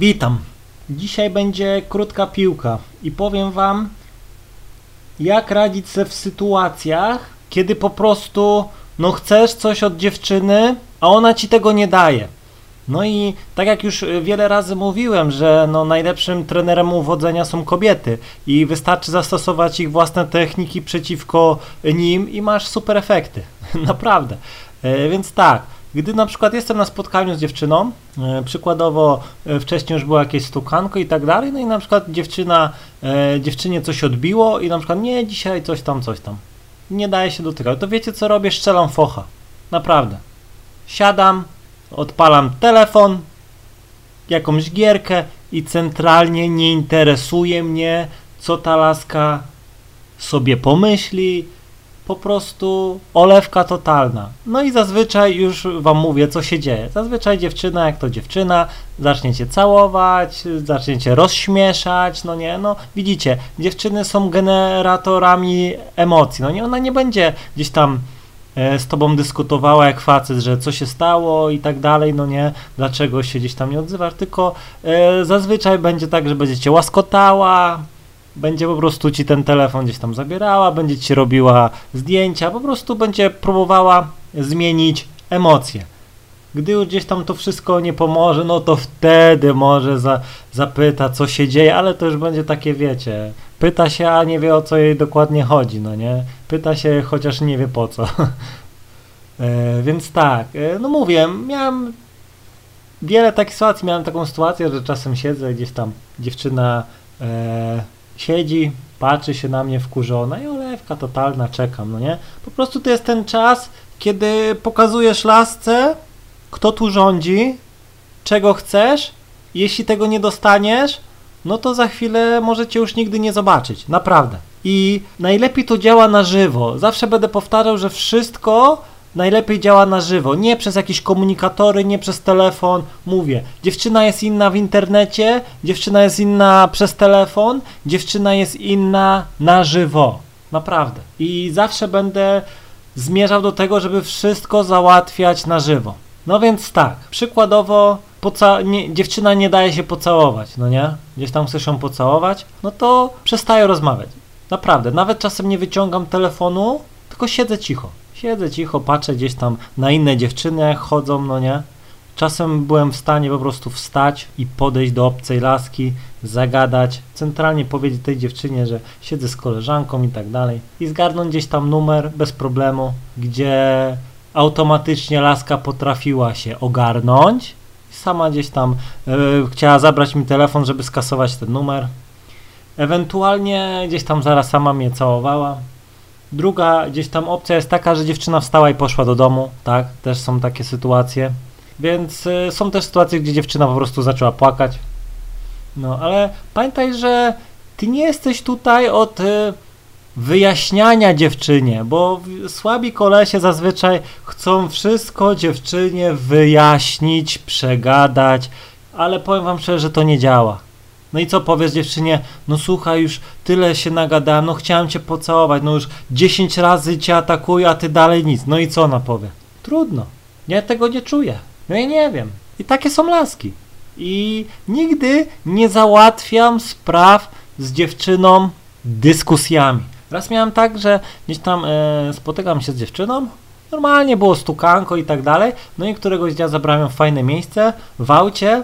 Witam. Dzisiaj będzie krótka piłka i powiem Wam, jak radzić sobie w sytuacjach, kiedy po prostu no chcesz coś od dziewczyny, a ona ci tego nie daje. No i tak jak już wiele razy mówiłem, że no najlepszym trenerem uwodzenia są kobiety i wystarczy zastosować ich własne techniki przeciwko nim i masz super efekty. Naprawdę. E, więc tak, gdy na przykład jestem na spotkaniu z dziewczyną, e, przykładowo e, wcześniej już było jakieś stukanko i tak dalej, no i na przykład dziewczyna, e, dziewczynie coś odbiło i na przykład nie, dzisiaj coś tam, coś tam. Nie daje się dotykać. To wiecie co robię? Strzelam focha. Naprawdę. Siadam, odpalam telefon, jakąś gierkę i centralnie nie interesuje mnie, co ta laska sobie pomyśli, po prostu olewka totalna. No i zazwyczaj już wam mówię, co się dzieje. Zazwyczaj dziewczyna, jak to dziewczyna, zacznie cię całować, zacznie cię rozśmieszać, no nie, no widzicie, dziewczyny są generatorami emocji, no nie, ona nie będzie gdzieś tam e, z tobą dyskutowała jak facet, że co się stało i tak dalej, no nie, dlaczego się gdzieś tam nie odzywasz, tylko e, zazwyczaj będzie tak, że będzie cię łaskotała, będzie po prostu ci ten telefon gdzieś tam zabierała, będzie ci robiła zdjęcia, po prostu będzie próbowała zmienić emocje. Gdy już gdzieś tam to wszystko nie pomoże, no to wtedy może za, zapyta, co się dzieje, ale to już będzie takie, wiecie, pyta się, a nie wie o co jej dokładnie chodzi, no nie? Pyta się, chociaż nie wie po co. e, więc tak, e, no mówię, miałem wiele takich sytuacji, miałem taką sytuację, że czasem siedzę gdzieś tam, dziewczyna e, siedzi, patrzy się na mnie wkurzona i olewka totalna, czekam, no nie? Po prostu to jest ten czas, kiedy pokazujesz lasce, kto tu rządzi, czego chcesz, jeśli tego nie dostaniesz, no to za chwilę możecie już nigdy nie zobaczyć, naprawdę. I najlepiej to działa na żywo. Zawsze będę powtarzał, że wszystko najlepiej działa na żywo, nie przez jakieś komunikatory, nie przez telefon. Mówię, dziewczyna jest inna w internecie, dziewczyna jest inna przez telefon, dziewczyna jest inna na żywo. Naprawdę. I zawsze będę zmierzał do tego, żeby wszystko załatwiać na żywo. No więc tak, przykładowo poca- nie, dziewczyna nie daje się pocałować, no nie? Gdzieś tam chcesz ją pocałować, no to przestaję rozmawiać. Naprawdę, nawet czasem nie wyciągam telefonu, tylko siedzę cicho. Siedzę cicho, patrzę gdzieś tam na inne dziewczyny, jak chodzą, no nie? Czasem byłem w stanie po prostu wstać i podejść do obcej laski, zagadać, centralnie powiedzieć tej dziewczynie, że siedzę z koleżanką i tak dalej i zgarnąć gdzieś tam numer bez problemu, gdzie automatycznie laska potrafiła się ogarnąć. Sama gdzieś tam e, chciała zabrać mi telefon, żeby skasować ten numer. Ewentualnie gdzieś tam zaraz sama mnie całowała. Druga gdzieś tam opcja jest taka, że dziewczyna wstała i poszła do domu, tak? Też są takie sytuacje. Więc y, są też sytuacje, gdzie dziewczyna po prostu zaczęła płakać. No, ale pamiętaj, że ty nie jesteś tutaj od y, wyjaśniania dziewczynie, bo słabi kolesie zazwyczaj chcą wszystko dziewczynie wyjaśnić, przegadać, ale powiem wam szczerze, że to nie działa. No i co powiesz dziewczynie, no słuchaj, już tyle się nagadałem, no chciałem cię pocałować, no już 10 razy cię atakuję, a ty dalej nic. No i co ona powie? Trudno. Ja tego nie czuję. No i nie wiem. I takie są laski. I nigdy nie załatwiam spraw z dziewczyną dyskusjami. Raz miałem tak, że gdzieś tam e, spotykam się z dziewczyną, normalnie było stukanko i tak dalej, no i któregoś dnia zabrałem fajne miejsce, w aucie,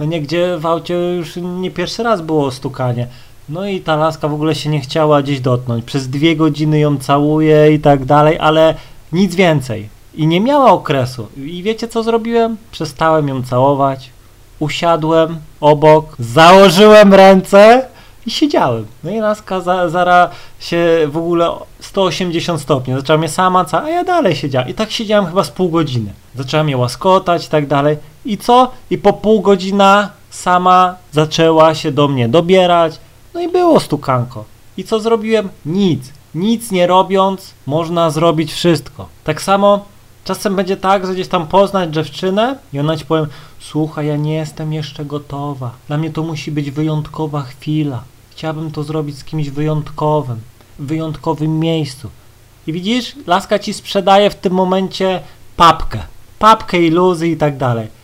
no gdzie w aucie już nie pierwszy raz było stukanie. No i ta laska w ogóle się nie chciała gdzieś dotknąć. Przez dwie godziny ją całuje i tak dalej, ale nic więcej. I nie miała okresu. I wiecie co zrobiłem? Przestałem ją całować. Usiadłem obok, założyłem ręce i siedziałem. No i laska za, zara się w ogóle 180 stopni. Zaczęła mnie sama a ja dalej siedziałem. I tak siedziałem chyba z pół godziny. Zaczęła mnie łaskotać i tak dalej. I co? I po pół godzina sama zaczęła się do mnie dobierać. No i było stukanko. I co zrobiłem? Nic. Nic nie robiąc, można zrobić wszystko. Tak samo czasem będzie tak, że gdzieś tam poznać dziewczynę i ona ci powiem, słuchaj, ja nie jestem jeszcze gotowa. Dla mnie to musi być wyjątkowa chwila. Chciałabym to zrobić z kimś wyjątkowym, w wyjątkowym miejscu. I widzisz, laska ci sprzedaje w tym momencie papkę. Papkę, iluzy i tak dalej.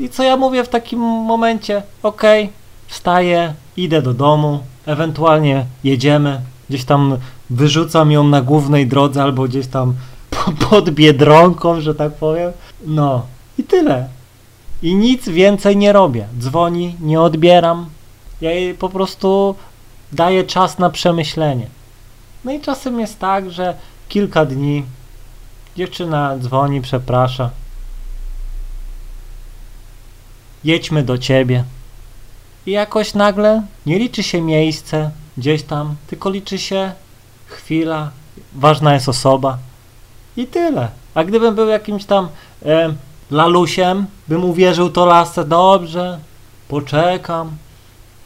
I co ja mówię w takim momencie? Okej, wstaję, idę do domu, ewentualnie jedziemy, gdzieś tam wyrzucam ją na głównej drodze albo gdzieś tam pod biedronką, że tak powiem. No i tyle. I nic więcej nie robię. Dzwoni, nie odbieram. Ja jej po prostu daję czas na przemyślenie. No i czasem jest tak, że kilka dni dziewczyna dzwoni, przeprasza. Jedźmy do ciebie. I jakoś nagle nie liczy się miejsce gdzieś tam, tylko liczy się chwila, ważna jest osoba i tyle. A gdybym był jakimś tam e, lalusiem, bym uwierzył to lasce, dobrze, poczekam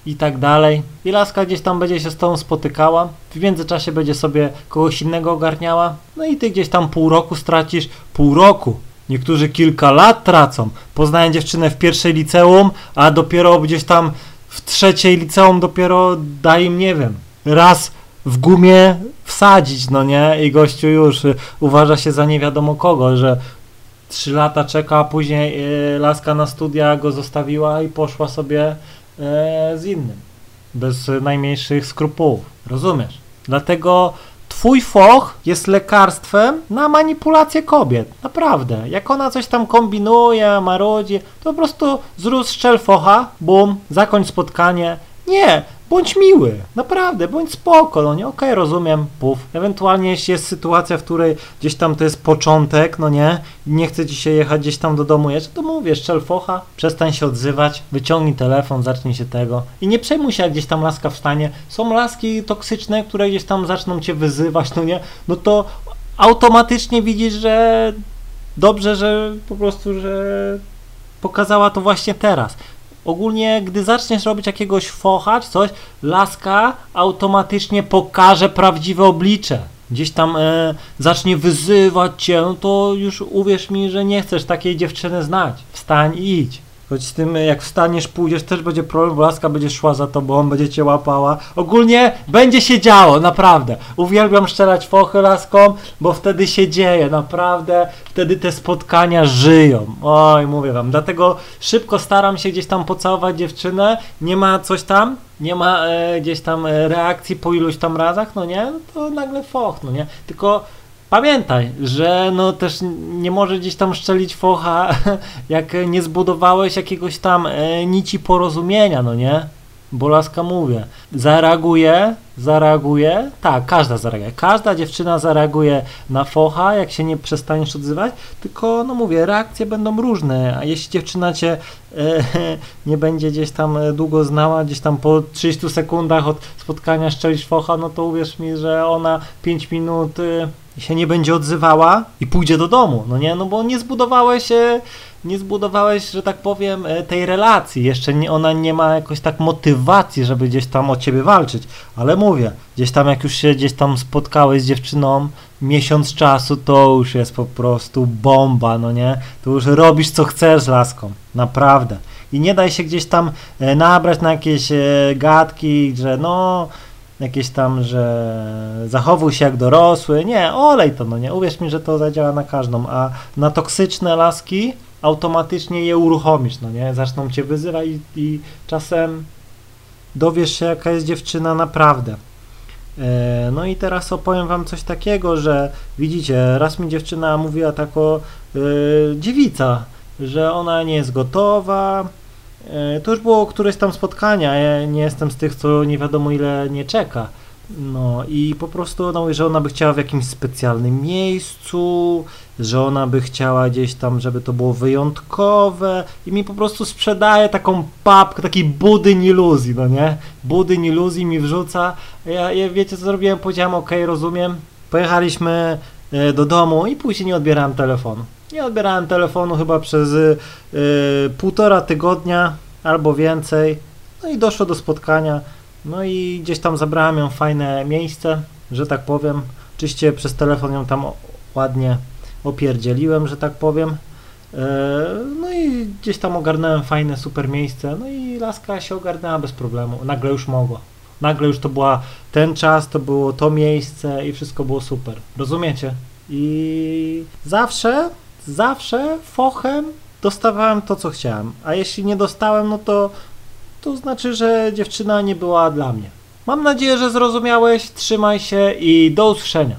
i tak dalej. I laska gdzieś tam będzie się z tą spotykała, w międzyczasie będzie sobie kogoś innego ogarniała, no i ty gdzieś tam pół roku stracisz, pół roku. Niektórzy kilka lat tracą. Poznają dziewczynę w pierwszej liceum, a dopiero gdzieś tam w trzeciej liceum dopiero da im, nie wiem, raz w gumie wsadzić, no nie? I gościu już y, uważa się za nie wiadomo kogo, że trzy lata czeka, a później y, laska na studia go zostawiła i poszła sobie y, z innym. Bez najmniejszych skrupułów. Rozumiesz? Dlatego twój foch jest lekarstwem na manipulację kobiet. Naprawdę. Jak ona coś tam kombinuje, marudzi, to po prostu zrób szczel focha, bum, zakończ spotkanie. Nie, bądź miły, naprawdę, bądź spoko, no nie, okej, okay, rozumiem, puf. Ewentualnie jeśli jest sytuacja, w której gdzieś tam to jest początek, no nie, nie chce ci się jechać gdzieś tam do domu jeszcze, to mówię, szczel focha, przestań się odzywać, wyciągnij telefon, zacznij się tego i nie przejmuj się, jak gdzieś tam laska wstanie. Są laski toksyczne, które gdzieś tam zaczną cię wyzywać, no nie, no to automatycznie widzisz, że dobrze, że po prostu, że pokazała to właśnie teraz. Ogólnie, gdy zaczniesz robić jakiegoś focha czy coś, laska automatycznie pokaże prawdziwe oblicze. Gdzieś tam e, zacznie wyzywać cię, no to już uwierz mi, że nie chcesz takiej dziewczyny znać. Wstań i idź. Choć z tym, jak wstaniesz, pójdziesz, też będzie problem, bo laska będzie szła za tobą, będzie cię łapała. Ogólnie będzie się działo, naprawdę. Uwielbiam szczerać fochy laskom, bo wtedy się dzieje, naprawdę. Wtedy te spotkania żyją. Oj, mówię wam. Dlatego szybko staram się gdzieś tam pocałować dziewczynę. Nie ma coś tam, nie ma e, gdzieś tam e, reakcji po iluś tam razach, no nie? To nagle foch, no nie? Tylko Pamiętaj, że no też nie może gdzieś tam szczelić focha, jak nie zbudowałeś jakiegoś tam e, nici porozumienia, no nie? Bo laska mówię, zareaguje, zareaguje, tak, każda zareaguje, każda dziewczyna zareaguje na focha, jak się nie przestaniesz odzywać, tylko, no mówię, reakcje będą różne, a jeśli dziewczyna cię e, nie będzie gdzieś tam długo znała, gdzieś tam po 30 sekundach od spotkania szczelić focha, no to uwierz mi, że ona 5 minut... E, się nie będzie odzywała i pójdzie do domu, no nie, no bo nie zbudowałeś, nie zbudowałeś, że tak powiem, e, tej relacji, jeszcze nie, ona nie ma jakoś tak motywacji, żeby gdzieś tam o ciebie walczyć, ale mówię, gdzieś tam jak już się gdzieś tam spotkałeś z dziewczyną miesiąc czasu, to już jest po prostu bomba, no nie, to już robisz co chcesz z laską, naprawdę. I nie daj się gdzieś tam e, nabrać na jakieś e, gadki, że no jakieś tam, że zachowuj się jak dorosły. Nie, olej to, no nie. Uwierz mi, że to zadziała na każdą, a na toksyczne laski automatycznie je uruchomisz, no nie. Zaczną cię wyzywać i, i czasem dowiesz się, jaka jest dziewczyna naprawdę. E, no i teraz opowiem wam coś takiego, że widzicie, raz mi dziewczyna mówiła tak o e, dziewica, że ona nie jest gotowa, to już było któreś tam spotkania, ja nie jestem z tych, co nie wiadomo ile nie czeka. No i po prostu mówi, że ona by chciała w jakimś specjalnym miejscu, że ona by chciała gdzieś tam, żeby to było wyjątkowe i mi po prostu sprzedaje taką papkę, taki budyń iluzji, no nie? Budyń iluzji mi wrzuca. Ja, ja wiecie co zrobiłem? Powiedziałem, ok, rozumiem. Pojechaliśmy e, do domu i później nie odbierałem telefonu. Nie odbierałem telefonu chyba przez y, półtora tygodnia albo więcej. No i doszło do spotkania. No i gdzieś tam zabrałem ją fajne miejsce, że tak powiem. Oczywiście przez telefon ją tam ładnie opierdzieliłem, że tak powiem. E, no i gdzieś tam ogarnąłem fajne, super miejsce. No i laska się ogarnęła bez problemu. Nagle już mogła. Nagle już to była ten czas, to było to miejsce i wszystko było super. Rozumiecie? I zawsze zawsze fochem dostawałem to, co chciałem, a jeśli nie dostałem, no to to znaczy, że dziewczyna nie była dla mnie. Mam nadzieję, że zrozumiałeś, trzymaj się i do usłyszenia.